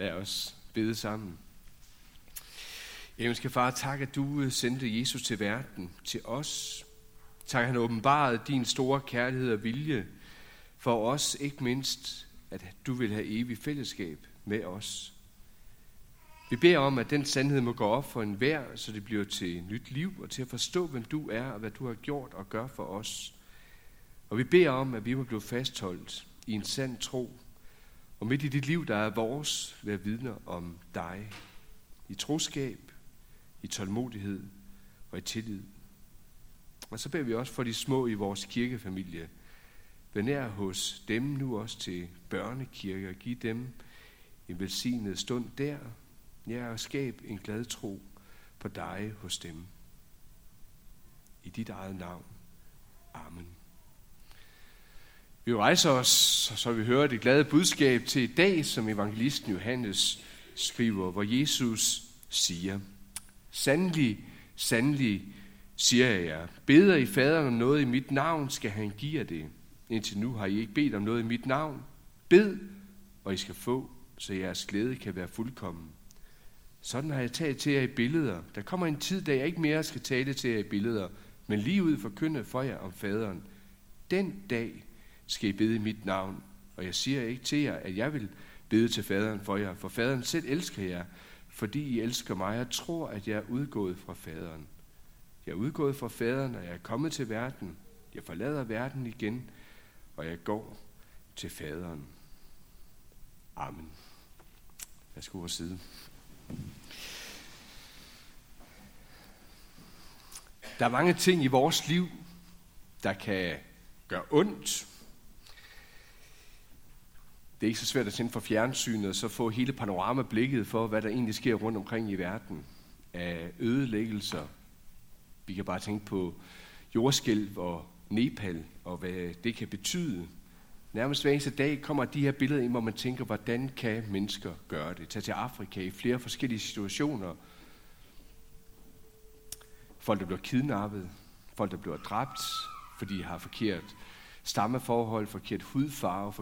Lad os bede sammen. Himmelske far, tak at du øh, sendte Jesus til verden, til os. Tak at han åbenbarede din store kærlighed og vilje for os, ikke mindst, at du vil have evig fællesskab med os. Vi beder om, at den sandhed må gå op for enhver, så det bliver til nyt liv og til at forstå, hvem du er og hvad du har gjort og gør for os. Og vi beder om, at vi må blive fastholdt i en sand tro. Og midt i dit liv, der er vores, være vidner om dig. I troskab, i tålmodighed og i tillid. Og så beder vi også for de små i vores kirkefamilie. Vær nær hos dem nu også til børnekirke og giv dem en velsignet stund der. Ja, og skab en glad tro på dig hos dem. I dit eget navn. Amen. Vi rejser os, så vi hører det glade budskab til i dag, som evangelisten Johannes skriver, hvor Jesus siger, Sandelig, sandelig, siger jeg jer, beder I faderen om noget i mit navn, skal han give jer det. Indtil nu har I ikke bedt om noget i mit navn. Bed, og I skal få, så jeres glæde kan være fuldkommen. Sådan har jeg talt til jer i billeder. Der kommer en tid, da jeg ikke mere skal tale til jer i billeder, men lige ud forkynde for jer om faderen. Den dag skal I bede i mit navn. Og jeg siger ikke til jer, at jeg vil bede til faderen for jer, for faderen selv elsker jer, fordi I elsker mig og tror, at jeg er udgået fra faderen. Jeg er udgået fra faderen, og jeg er kommet til verden. Jeg forlader verden igen, og jeg går til faderen. Amen. Værsgo at sidde. Der er mange ting i vores liv, der kan gøre ondt, det er ikke så svært at tænde for fjernsynet og så få hele panoramablikket for, hvad der egentlig sker rundt omkring i verden af ødelæggelser. Vi kan bare tænke på jordskælv og Nepal og hvad det kan betyde. Nærmest hver eneste dag kommer de her billeder ind, hvor man tænker, hvordan kan mennesker gøre det? Tag til Afrika i flere forskellige situationer. Folk, der bliver kidnappet. Folk, der bliver dræbt, fordi de har forkert stammeforhold, forkert hudfarve,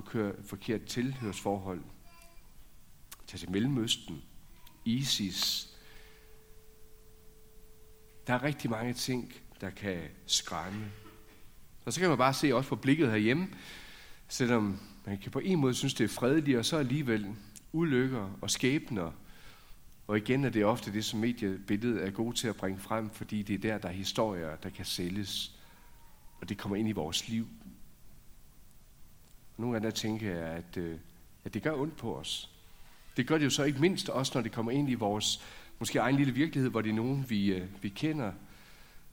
forkert, tilhørsforhold. Tag til Mellemøsten, ISIS. Der er rigtig mange ting, der kan skræmme. Og så kan man bare se også på blikket herhjemme, selvom man kan på en måde synes, det er fredeligt, og så alligevel ulykker og skæbner. Og igen er det ofte det, som mediebilledet er god til at bringe frem, fordi det er der, der er historier, der kan sælges. Og det kommer ind i vores liv. Nogle gange der tænker jeg, at, øh, at det gør ondt på os. Det gør det jo så ikke mindst også, når det kommer ind i vores måske egen lille virkelighed, hvor det er nogen, vi, øh, vi kender.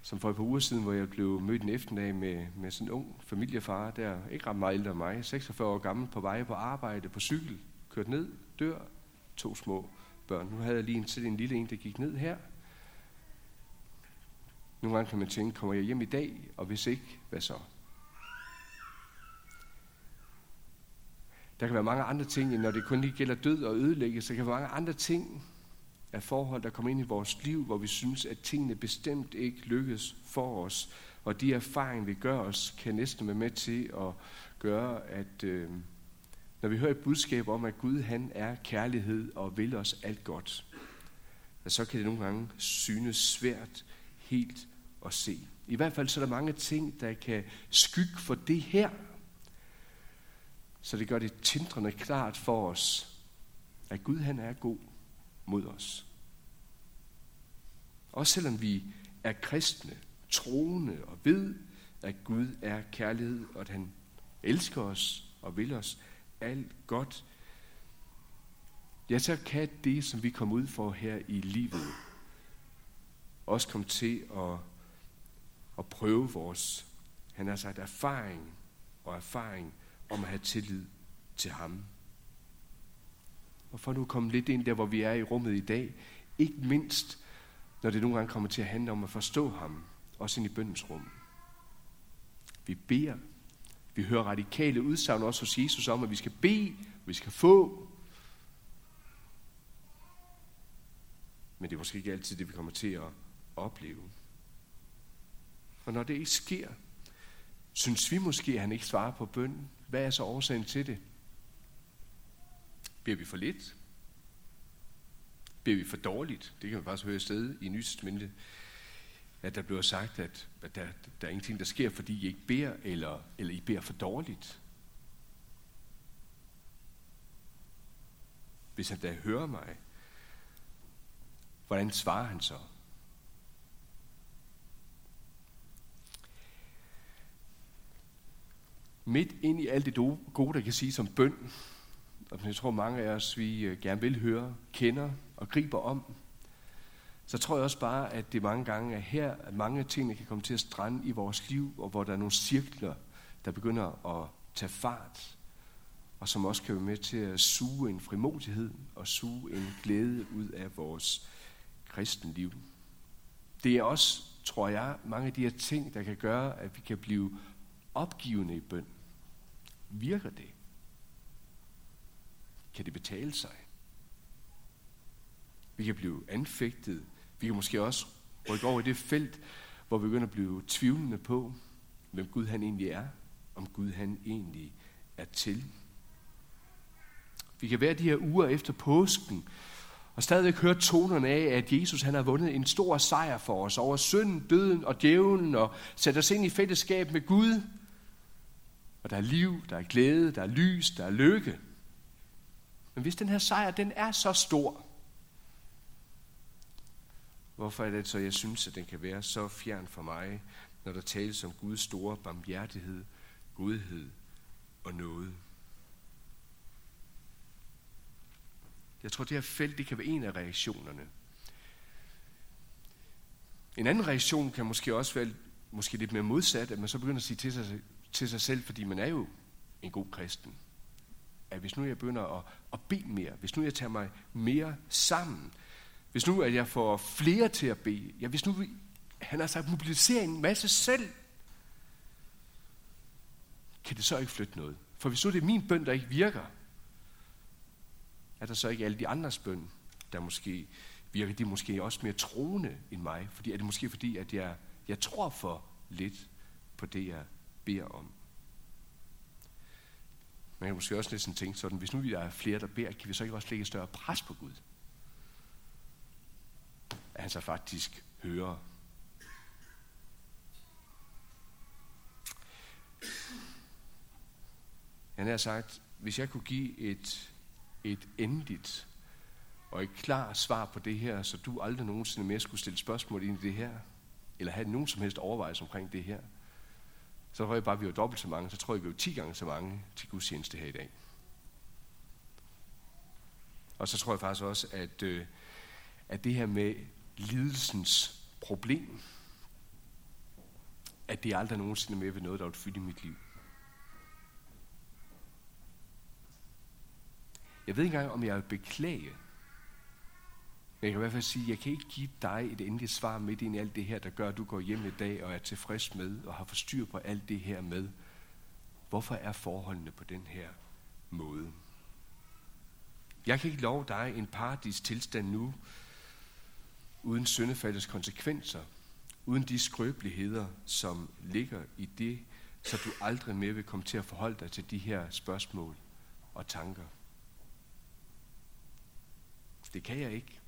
Som for et par uger siden, hvor jeg blev mødt en eftermiddag med, med sådan en ung familiefar, der ikke ret meget ældre end mig, 46 år gammel, på vej på arbejde, på cykel, kørt ned, dør, to små børn. Nu havde jeg lige en, til en lille en, der gik ned her. Nogle gange kan man tænke, kommer jeg hjem i dag, og hvis ikke, hvad så? Der kan være mange andre ting, end når det kun lige gælder død og ødelæggelse. Der kan være mange andre ting af forhold, der kommer ind i vores liv, hvor vi synes, at tingene bestemt ikke lykkes for os. Og de erfaringer, vi gør os, kan næsten være med til at gøre, at øh, når vi hører et budskab om, at Gud han er kærlighed og vil os alt godt, så kan det nogle gange synes svært helt at se. I hvert fald så er der mange ting, der kan skygge for det her, så det gør det tindrende klart for os, at Gud han er god mod os. Også selvom vi er kristne, troende og ved, at Gud er kærlighed, og at han elsker os og vil os alt godt, ja, så kan det, som vi kommer ud for her i livet, også komme til at, at prøve vores, han har sagt, erfaring og erfaring om at have tillid til ham. Og for nu at komme lidt ind der, hvor vi er i rummet i dag, ikke mindst, når det nogle gange kommer til at handle om at forstå ham, også ind i bøndens rum. Vi beder. Vi hører radikale udsagn også hos Jesus om, at vi skal bede, vi skal få. Men det er måske ikke altid det, vi kommer til at opleve. Og når det ikke sker, synes vi måske, at han ikke svarer på bønden. Hvad er så årsagen til det? Bliver vi for lidt? Bliver vi for dårligt? Det kan man faktisk høre i sted i Nysestamentet, at der bliver sagt, at, at der, der er ingenting, der sker, fordi I ikke beder, eller, eller I beder for dårligt. Hvis han da hører mig, hvordan svarer han så? Midt ind i alt det gode, der kan sige som bøn, og jeg tror mange af os, vi øh, gerne vil høre, kender og griber om, så tror jeg også bare, at det mange gange er her, at mange ting kan komme til at strande i vores liv, og hvor der er nogle cirkler, der begynder at tage fart, og som også kan være med til at suge en frimodighed og suge en glæde ud af vores kristenliv. Det er også, tror jeg, mange af de her ting, der kan gøre, at vi kan blive opgivende i bøn. Virker det? Kan det betale sig? Vi kan blive anfægtet. Vi kan måske også rykke over i det felt, hvor vi begynder at blive tvivlende på, hvem Gud han egentlig er, om Gud han egentlig er til. Vi kan være de her uger efter påsken, og stadigvæk høre tonerne af, at Jesus han har vundet en stor sejr for os over synden, døden og djævlen, og sat os ind i fællesskab med Gud. Og der er liv, der er glæde, der er lys, der er lykke. Men hvis den her sejr, den er så stor, hvorfor er det så, jeg synes, at den kan være så fjern for mig, når der tales om Guds store barmhjertighed, godhed og noget? Jeg tror, det her felt, det kan være en af reaktionerne. En anden reaktion kan måske også være måske lidt mere modsat, at man så begynder at sige til sig, til sig selv, fordi man er jo en god kristen, at hvis nu jeg begynder at, at bede mere, hvis nu jeg tager mig mere sammen, hvis nu at jeg får flere til at bede, ja, hvis nu han har sagt mobilisere en masse selv, kan det så ikke flytte noget. For hvis nu det er min bøn, der ikke virker, er der så ikke alle de andres bøn, der måske virker de måske også mere troende end mig? Fordi er det måske fordi, at jeg, jeg tror for lidt på det, jeg beder om? Man kan måske også næsten tænke sådan, hvis nu vi er flere, der beder, kan vi så ikke også lægge større pres på Gud? At han så faktisk hører. Han har sagt, hvis jeg kunne give et et endeligt og et klart svar på det her, så du aldrig nogensinde mere skulle stille spørgsmål ind i det her, eller have nogen som helst overvejelse omkring det her, så tror jeg bare, at vi var dobbelt så mange, så tror jeg, vi var 10 gange så mange til gudstjeneste her i dag. Og så tror jeg faktisk også, at, øh, at det her med lidelsens problem, at det aldrig nogensinde mere ved noget, der vil fylde i mit liv. Jeg ved ikke engang, om jeg vil beklage. Men jeg kan i hvert fald sige, at jeg kan ikke give dig et endeligt svar midt i alt det her, der gør, at du går hjem i dag og er tilfreds med og har forstyr på alt det her med. Hvorfor er forholdene på den her måde? Jeg kan ikke love dig en paradis tilstand nu, uden syndefaldets konsekvenser, uden de skrøbeligheder, som ligger i det, så du aldrig mere vil komme til at forholde dig til de her spørgsmål og tanker. Det kan jeg ikke.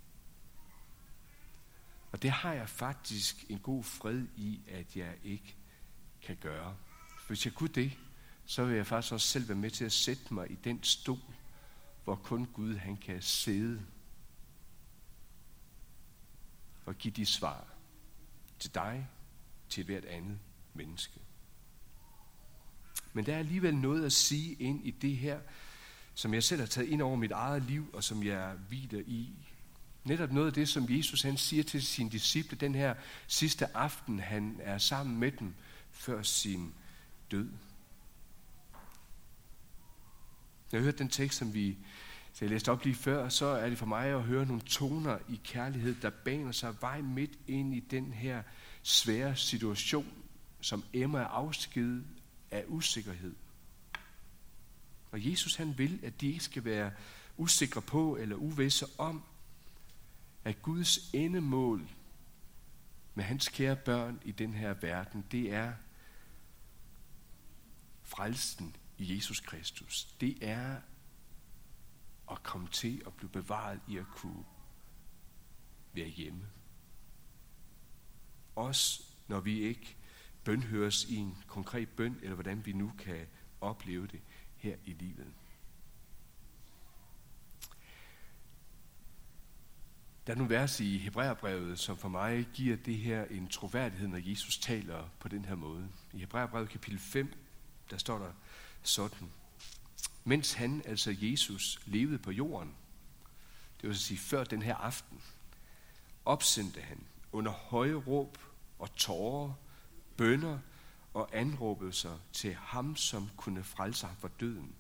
Og det har jeg faktisk en god fred i, at jeg ikke kan gøre. Hvis jeg kunne det, så vil jeg faktisk også selv være med til at sætte mig i den stol, hvor kun Gud han kan sidde og give de svar til dig, til hvert andet menneske. Men der er alligevel noget at sige ind i det her, som jeg selv har taget ind over mit eget liv, og som jeg hviler i. Netop noget af det, som Jesus han siger til sine disciple den her sidste aften, han er sammen med dem før sin død. Jeg hørte hørt den tekst, som vi så jeg læste op lige før, så er det for mig at høre nogle toner i kærlighed, der baner sig vej midt ind i den her svære situation, som Emma er afskedet af usikkerhed. Og Jesus han vil, at de ikke skal være usikre på eller uvisse om, at Guds endemål med hans kære børn i den her verden, det er frelsen i Jesus Kristus. Det er at komme til at blive bevaret i at kunne være hjemme. Også når vi ikke bønhøres i en konkret bøn, eller hvordan vi nu kan opleve det her i livet. Der er nogle vers i Hebræerbrevet, som for mig giver det her en troværdighed, når Jesus taler på den her måde. I Hebræerbrevet kapitel 5, der står der sådan. Mens han, altså Jesus, levede på jorden, det vil sige før den her aften, opsendte han under høje råb og tårer, bønder og anråbelser til ham, som kunne frelse ham fra døden.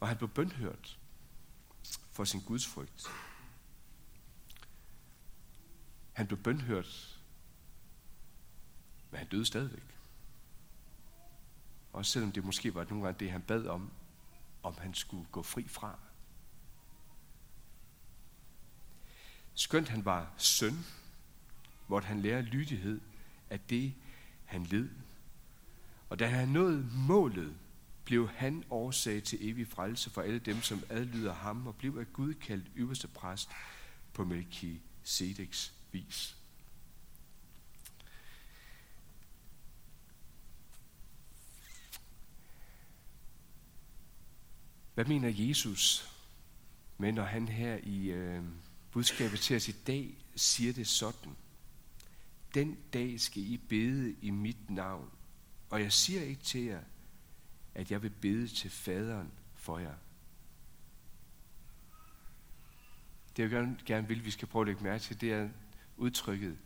Og han blev bønhørt for sin gudsfrygt. Han blev bønhørt, men han døde stadigvæk. Også selvom det måske var nogle gange det, han bad om, om han skulle gå fri fra. Skønt han var søn, måtte han lære lydighed af det, han led. Og da han nåede målet, blev han årsag til evig frelse for alle dem, som adlyder ham, og blev af Gud kaldt øverste præst på Melchizedeks vis. Hvad mener Jesus med, når han her i øh, budskabet til os i dag siger det sådan? Den dag skal I bede i mit navn, og jeg siger ikke til jer, at jeg vil bede til faderen for jer. Det jeg gerne, gerne vil, vi skal prøve at lægge mærke til, det er udtrykket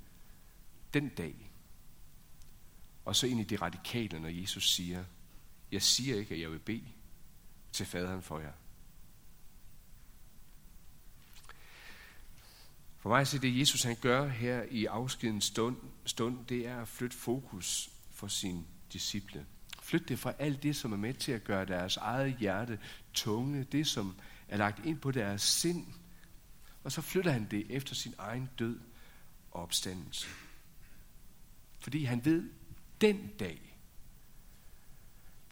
den dag. Og så ind i det radikale, når Jesus siger, jeg siger ikke, at jeg vil bede til faderen for jer. For mig er det, Jesus han gør her i afskedens stund, stund, det er at flytte fokus for sin disciple. Flyt det fra alt det, som er med til at gøre deres eget hjerte tunge, det som er lagt ind på deres sind, og så flytter han det efter sin egen død og opstandelse. Fordi han ved, den dag,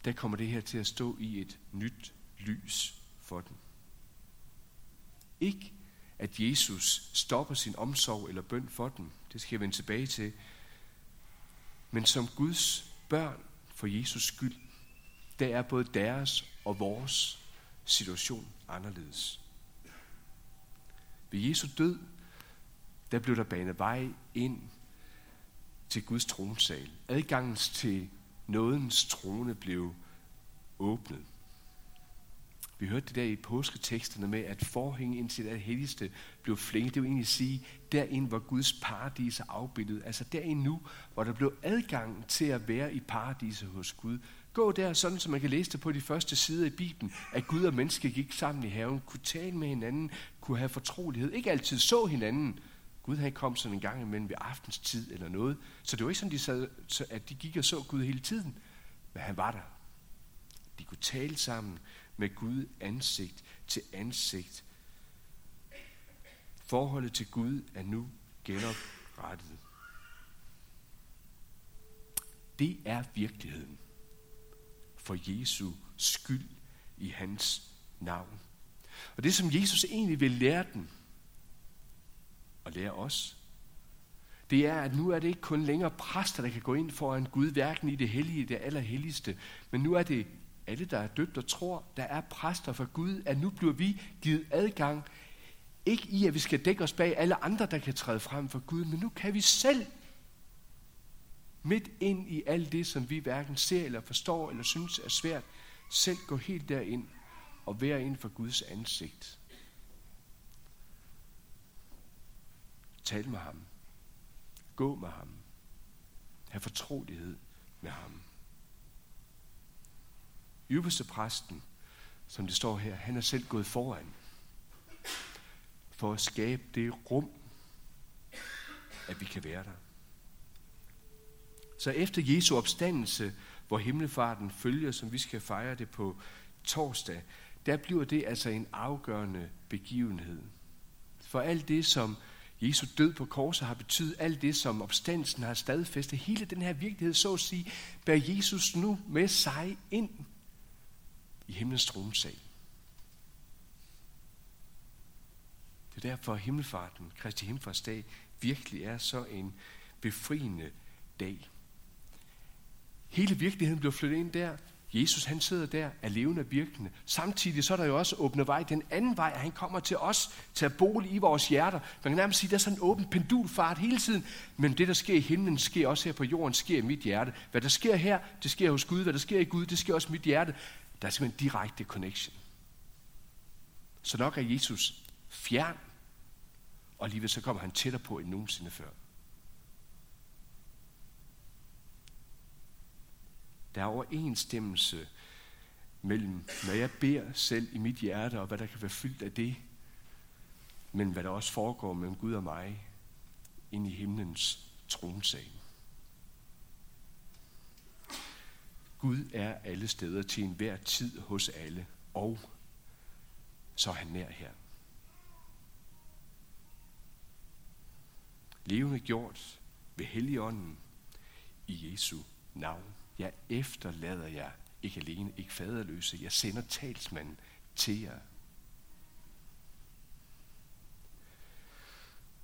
der kommer det her til at stå i et nyt lys for den. Ikke at Jesus stopper sin omsorg eller bøn for dem. Det skal jeg vende tilbage til. Men som Guds børn for Jesus skyld, der er både deres og vores situation anderledes. Ved Jesu død, der blev der banet vej ind til Guds tronsal. Adgangen til nådens trone blev åbnet. Vi hørte det der i påsketeksterne med, at forhængen ind til det helligste blev flænget. Det vil egentlig sige, derind hvor Guds paradis er afbildet. Altså derind nu, hvor der blev adgang til at være i paradiset hos Gud. Gå der, sådan som man kan læse det på de første sider i Bibelen, at Gud og menneske gik sammen i haven, kunne tale med hinanden, kunne have fortrolighed. Ikke altid så hinanden. Gud han kom sådan en gang imellem ved aftenstid eller noget. Så det var ikke sådan, de sad, at de gik og så Gud hele tiden. Men han var der. De kunne tale sammen med Gud ansigt til ansigt. Forholdet til Gud er nu genoprettet. Det er virkeligheden for Jesu skyld i hans navn. Og det, som Jesus egentlig vil lære den, og lære os, det er, at nu er det ikke kun længere præster, der kan gå ind foran Gud, hverken i det hellige, det allerhelligste, men nu er det alle, der er døbt og tror, der er præster for Gud, at nu bliver vi givet adgang, ikke i, at vi skal dække os bag alle andre, der kan træde frem for Gud, men nu kan vi selv midt ind i alt det, som vi hverken ser eller forstår eller synes er svært, selv gå helt derind og være ind for Guds ansigt. Tal med ham. Gå med ham. Ha' fortrolighed med ham. Ypperste præsten, som det står her, han er selv gået foran for at skabe det rum, at vi kan være der. Så efter Jesu opstandelse, hvor himmelfarten følger, som vi skal fejre det på torsdag, der bliver det altså en afgørende begivenhed. For alt det, som Jesu død på korset har betydet, alt det, som opstandelsen har stadfæstet, hele den her virkelighed, så at sige, bærer Jesus nu med sig ind i himlens tronsal. Det er derfor, at himmelfarten, Kristi Himmelfartsdag, virkelig er så en befriende dag. Hele virkeligheden blev flyttet ind der. Jesus han sidder der, er levende og virkende. Samtidig så er der jo også åbne vej den anden vej, at han kommer til os, til at bolig i vores hjerter. Man kan nærmest sige, at der er sådan en åben pendulfart hele tiden. Men det, der sker i himlen, sker også her på jorden, sker i mit hjerte. Hvad der sker her, det sker hos Gud. Hvad der sker i Gud, det sker også i mit hjerte. Der er simpelthen en direkte connection. Så nok er Jesus fjern, og alligevel så kommer han tættere på end nogensinde før. Der er overensstemmelse mellem, når jeg beder selv i mit hjerte, og hvad der kan være fyldt af det, men hvad der også foregår mellem Gud og mig, ind i himlens tronsal. Gud er alle steder til enhver tid hos alle, og så er han nær her. Levende gjort ved Helligånden i Jesu navn. Jeg efterlader jer ikke alene, ikke faderløse. Jeg sender talsmanden til jer.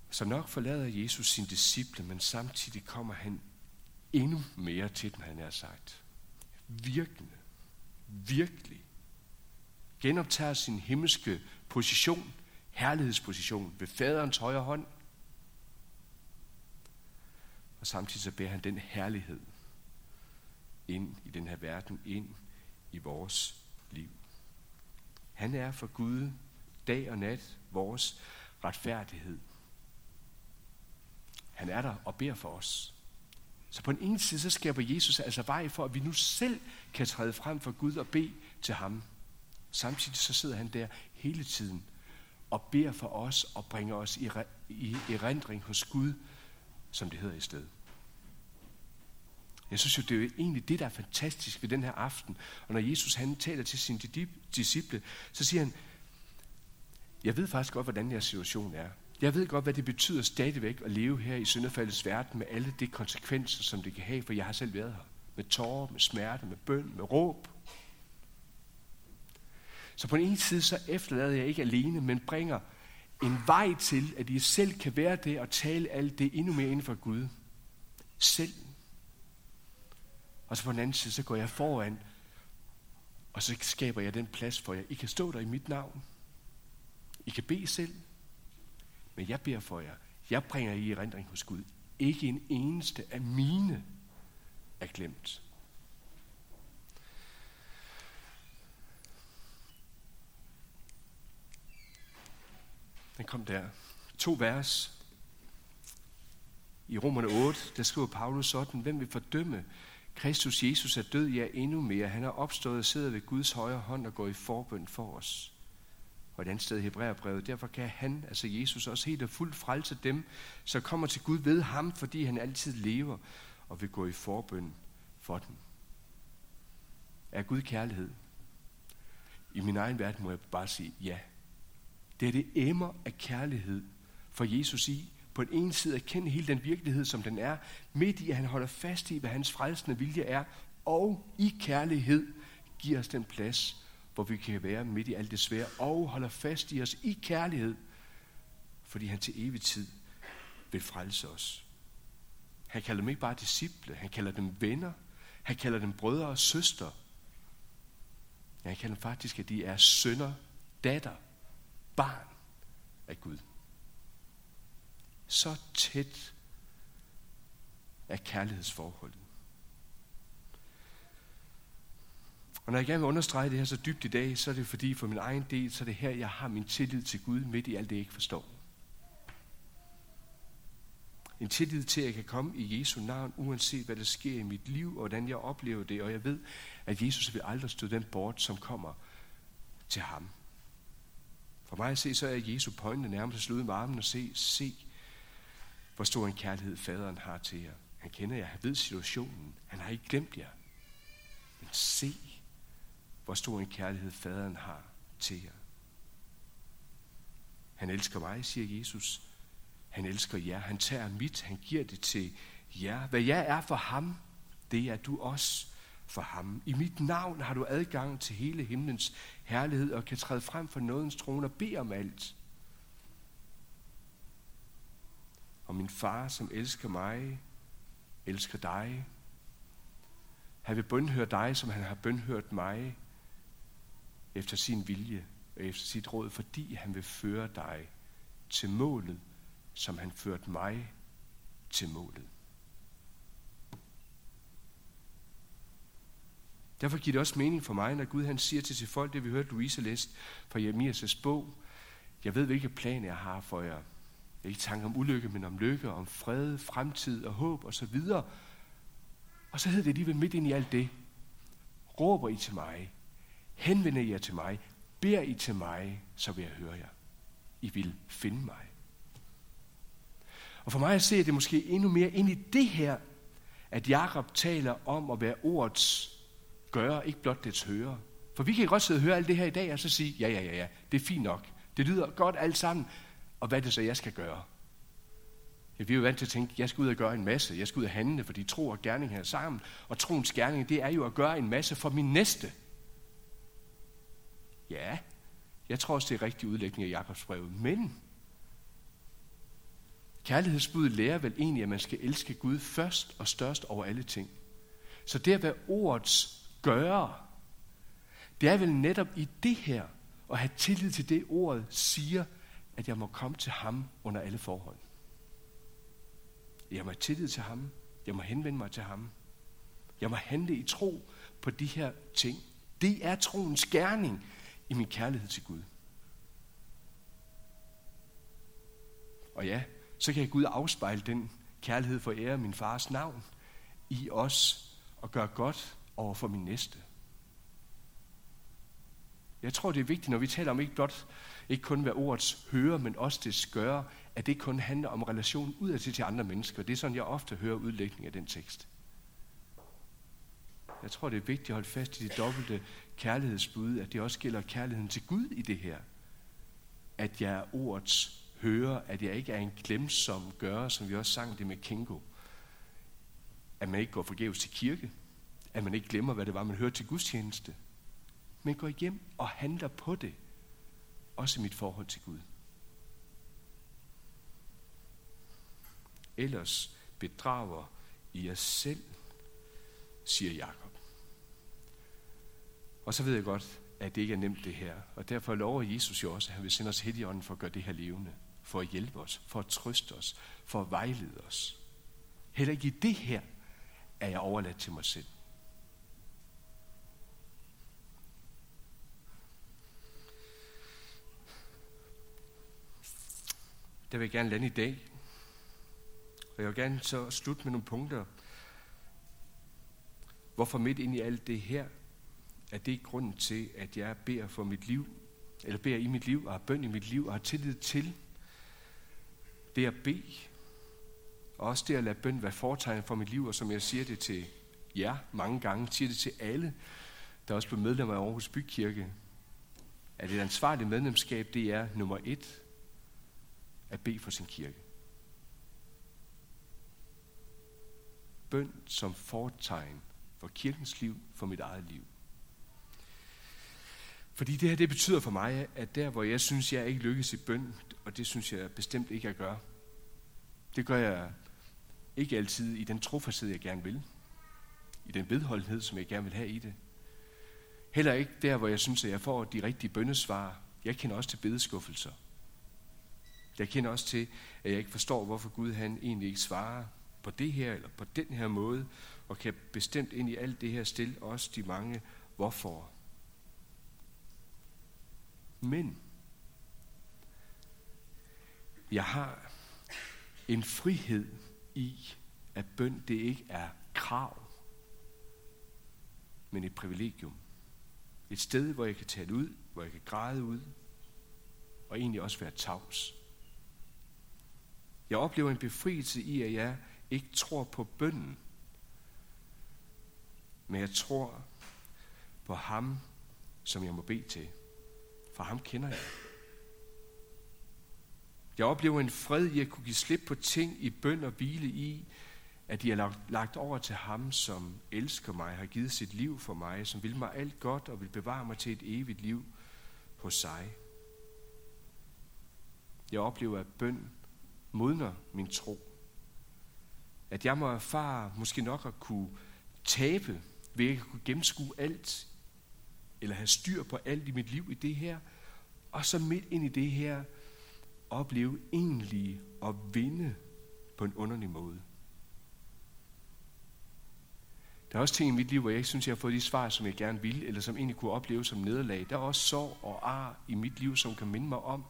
Så nok forlader Jesus sin disciple, men samtidig kommer han endnu mere til dem, han har sagt. Virkende, virkelig, genoptager sin himmelske position, herlighedsposition ved faderens højre hånd, og samtidig så bærer han den herlighed ind i den her verden, ind i vores liv. Han er for Gud dag og nat vores retfærdighed. Han er der og beder for os. Så på den ene side, så skaber Jesus altså vej for, at vi nu selv kan træde frem for Gud og bede til ham. Samtidig så sidder han der hele tiden og beder for os og bringer os i, i erindring hos Gud, som det hedder i stedet. Jeg synes jo, det er jo egentlig det, der er fantastisk ved den her aften. Og når Jesus han taler til sine disciple, så siger han, jeg ved faktisk godt, hvordan jeres situation er. Jeg ved godt, hvad det betyder stadigvæk at leve her i syndefaldets verden med alle de konsekvenser, som det kan have, for jeg har selv været her. Med tårer, med smerte, med bøn, med råb. Så på den ene side, så efterlader jeg ikke alene, men bringer en vej til, at I selv kan være det og tale alt det endnu mere inden for Gud. Selv og så på den anden side, så går jeg foran, og så skaber jeg den plads for jer. I kan stå der i mit navn. I kan bede selv. Men jeg beder for jer. Jeg bringer I i rendring hos Gud. Ikke en eneste af mine er glemt. Den kom der. To vers. I Romerne 8, der skriver Paulus sådan, hvem vil fordømme Kristus Jesus er død, ja endnu mere. Han er opstået og sidder ved Guds højre hånd og går i forbøn for os. Og et andet sted i Hebræerbrevet, derfor kan han, altså Jesus, også helt og fuldt frelse dem, så kommer til Gud ved ham, fordi han altid lever og vil gå i forbøn for dem. Er Gud kærlighed? I min egen verden må jeg bare sige ja. Det er det emmer af kærlighed for Jesus i, på den ene side erkende hele den virkelighed, som den er, midt i, at han holder fast i, hvad hans frelsende vilje er, og i kærlighed giver os den plads, hvor vi kan være midt i alt det svære, og holder fast i os i kærlighed, fordi han til evig tid vil frelse os. Han kalder dem ikke bare disciple, han kalder dem venner, han kalder dem brødre og søstre. Ja, han kalder dem faktisk, at de er sønner, datter, barn af Gud. Så tæt er kærlighedsforholdet. Og når jeg gerne vil understrege det her så dybt i dag, så er det fordi for min egen del, så er det her, jeg har min tillid til Gud midt i alt det, jeg ikke forstår. En tillid til, at jeg kan komme i Jesu navn, uanset hvad der sker i mit liv, og hvordan jeg oplever det. Og jeg ved, at Jesus vil aldrig stå den bort, som kommer til ham. For mig at se, så er Jesu pointe nærmest at slutte med armen og se, se, hvor stor en kærlighed faderen har til jer. Han kender jer, han ved situationen. Han har ikke glemt jer. Men se, hvor stor en kærlighed faderen har til jer. Han elsker mig, siger Jesus. Han elsker jer. Han tager mit. Han giver det til jer. Hvad jeg er for ham, det er du også for ham. I mit navn har du adgang til hele himlens herlighed og kan træde frem for nådens trone og bede om alt. Og min far, som elsker mig, elsker dig. Han vil bønhøre dig, som han har bønhørt mig, efter sin vilje og efter sit råd, fordi han vil føre dig til målet, som han førte mig til målet. Derfor giver det også mening for mig, når Gud han siger til sit folk, det vi hørte Louise læst fra Jeremias' bog, jeg ved, hvilke planer jeg har for jer. Ikke tanke om ulykke, men om lykke, om fred, fremtid og håb og så videre. Og så hedder det alligevel midt ind i alt det. Råber I til mig, henvender I jer til mig, beder I til mig, så vil jeg høre jer. I vil finde mig. Og for mig at se, at det måske endnu mere ind i det her, at Jakob taler om at være ordets gør, ikke blot dets høre. For vi kan godt sidde og høre alt det her i dag, og så sige, ja, ja, ja, ja, det er fint nok. Det lyder godt alt sammen. Og hvad er det så, jeg skal gøre? Ja, vi er jo vant til at tænke, jeg skal ud og gøre en masse. Jeg skal ud og handle, fordi tro og gerning her sammen. Og troens gerning, det er jo at gøre en masse for min næste. Ja, jeg tror også, det er rigtig udlægning af Jakobs brev. Men kærlighedsbuddet lærer vel egentlig, at man skal elske Gud først og størst over alle ting. Så det at være ordets gøre, det er vel netop i det her, at have tillid til det, ordet siger, at jeg må komme til ham under alle forhold. Jeg må have tillid til ham. Jeg må henvende mig til ham. Jeg må handle i tro på de her ting. Det er troens gerning i min kærlighed til Gud. Og ja, så kan Gud afspejle den kærlighed for ære min fars navn i os og gøre godt over for min næste. Jeg tror, det er vigtigt, når vi taler om ikke blot, ikke kun være ordets høre, men også det gøre, at det kun handler om relationen udad til, til andre mennesker. Det er sådan, jeg ofte hører udlægning af den tekst. Jeg tror, det er vigtigt at holde fast i det dobbelte kærlighedsbud, at det også gælder kærligheden til Gud i det her. At jeg er ordets hører, at jeg ikke er en glemsom gør, som vi også sang det med Kingo. At man ikke går forgæves til kirke. At man ikke glemmer, hvad det var, man hørte til gudstjeneste men går hjem og handler på det. Også i mit forhold til Gud. Ellers bedrager I jer selv, siger Jakob. Og så ved jeg godt, at det ikke er nemt det her. Og derfor lover Jesus jo også, at han vil sende os Helligånden for at gøre det her levende. For at hjælpe os, for at trøste os, for at vejlede os. Heller ikke i det her er jeg overladt til mig selv. Der vil jeg gerne lande i dag. Og jeg vil gerne så slutte med nogle punkter. Hvorfor midt ind i alt det her, er det grunden til, at jeg beder for mit liv, eller beder i mit liv, og har bøn i mit liv, og har tillid til det at bede, og også det at lade bøn være foretegnet for mit liv, og som jeg siger det til jer mange gange, siger det til alle, der også blev medlemmer af Aarhus Bykirke, at et ansvarligt medlemskab, det er nummer et, at bede for sin kirke. Bøn som fortegn for kirkens liv, for mit eget liv. Fordi det her, det betyder for mig, at der, hvor jeg synes, jeg ikke lykkes i bøn, og det synes jeg bestemt ikke, jeg gør, det gør jeg ikke altid i den trofasthed, jeg gerne vil. I den vedholdenhed, som jeg gerne vil have i det. Heller ikke der, hvor jeg synes, at jeg får de rigtige bønnesvar. Jeg kender også til bedeskuffelser. Jeg kender også til, at jeg ikke forstår, hvorfor Gud han egentlig ikke svarer på det her, eller på den her måde, og kan bestemt ind i alt det her stille også de mange hvorfor. Men jeg har en frihed i, at bøn det ikke er krav, men et privilegium. Et sted, hvor jeg kan tale ud, hvor jeg kan græde ud, og egentlig også være tavs. Jeg oplever en befrielse i, at jeg ikke tror på bønden, men jeg tror på ham, som jeg må bede til. For ham kender jeg. Jeg oplever en fred i at kunne give slip på ting i bøn og hvile i, at de er lagt, lagt over til ham, som elsker mig, har givet sit liv for mig, som vil mig alt godt og vil bevare mig til et evigt liv hos sig. Jeg oplever, at bøn modner min tro. At jeg må erfare måske nok at kunne tabe ved ikke at kunne gennemskue alt, eller have styr på alt i mit liv i det her, og så midt ind i det her, opleve egentlig at vinde på en underlig måde. Der er også ting i mit liv, hvor jeg ikke synes, jeg har fået de svar, som jeg gerne ville, eller som egentlig kunne opleve som nederlag. Der er også sorg og ar i mit liv, som kan minde mig om,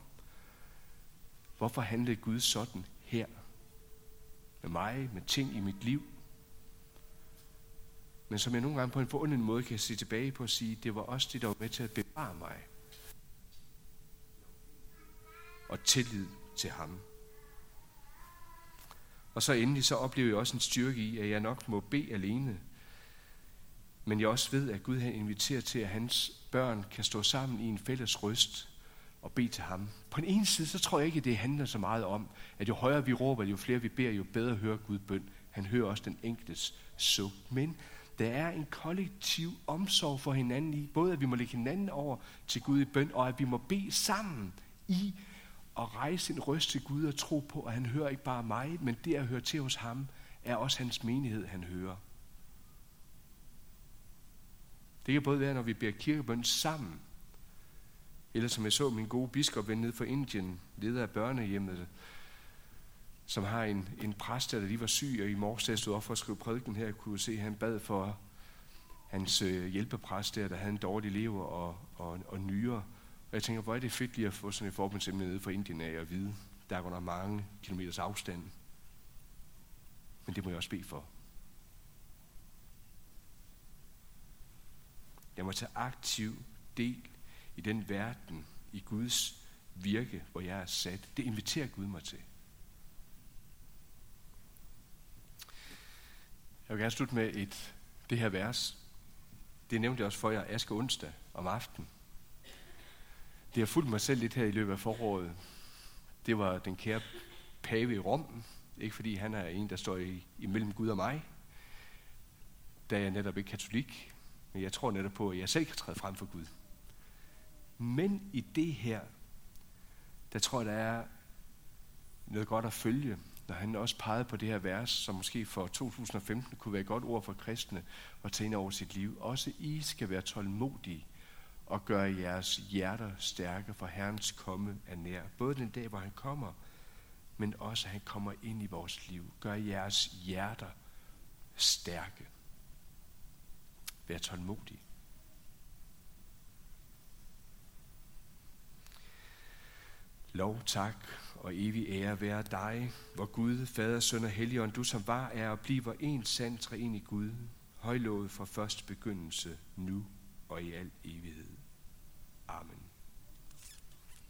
hvorfor handlede Gud sådan her? Med mig, med ting i mit liv. Men som jeg nogle gange på en forunderlig måde kan se tilbage på og sige, det var også det, der var med til at bevare mig. Og tillid til ham. Og så endelig så oplever jeg også en styrke i, at jeg nok må bede alene, men jeg også ved, at Gud har inviteret til, at hans børn kan stå sammen i en fælles røst og bede til ham. På den ene side, så tror jeg ikke, at det handler så meget om, at jo højere vi råber, jo flere vi beder, jo bedre hører Gud bøn. Han hører også den enkeltes suk. Men der er en kollektiv omsorg for hinanden i, både at vi må lægge hinanden over til Gud i bøn, og at vi må bede sammen i at rejse en røst til Gud og tro på, at han hører ikke bare mig, men det at høre til hos ham, er også hans menighed, han hører. Det kan både være, når vi beder kirkebøn sammen, eller som jeg så min gode biskop ven nede fra Indien, leder af børnehjemmet, som har en, en præst, der lige var syg, og i morges, der stod op for at skrive prædiken her, kunne se, at han bad for hans øh, hjælpepræst der, der havde en dårlig lever og, og, og nyere. Og jeg tænker, hvor er det fedt lige at få sådan et forbundsemne nede fra Indien af at vide, der er under mange kilometers afstand. Men det må jeg også bede for. Jeg må tage aktiv del i den verden, i Guds virke, hvor jeg er sat. Det inviterer Gud mig til. Jeg vil gerne slutte med et, det her vers. Det nævnte jeg også for jer aske onsdag om aftenen. Det har fulgt mig selv lidt her i løbet af foråret. Det var den kære pave i Rom. Ikke fordi han er en, der står i, imellem Gud og mig. Da jeg netop ikke katolik. Men jeg tror netop på, at jeg selv kan træde frem for Gud. Men i det her, der tror jeg, der er noget godt at følge, når han også pegede på det her vers, som måske for 2015 kunne være et godt ord for kristne at tænke over sit liv. Også I skal være tålmodige og gøre jeres hjerter stærke, for Herrens komme er nær. Både den dag, hvor han kommer, men også at han kommer ind i vores liv. Gør jeres hjerter stærke. Vær tålmodige. Lov, tak og evig ære være dig, hvor Gud, Fader, Søn og Helligånd, du som var, er og bliver en sand i Gud, højlovet fra første begyndelse, nu og i al evighed. Amen.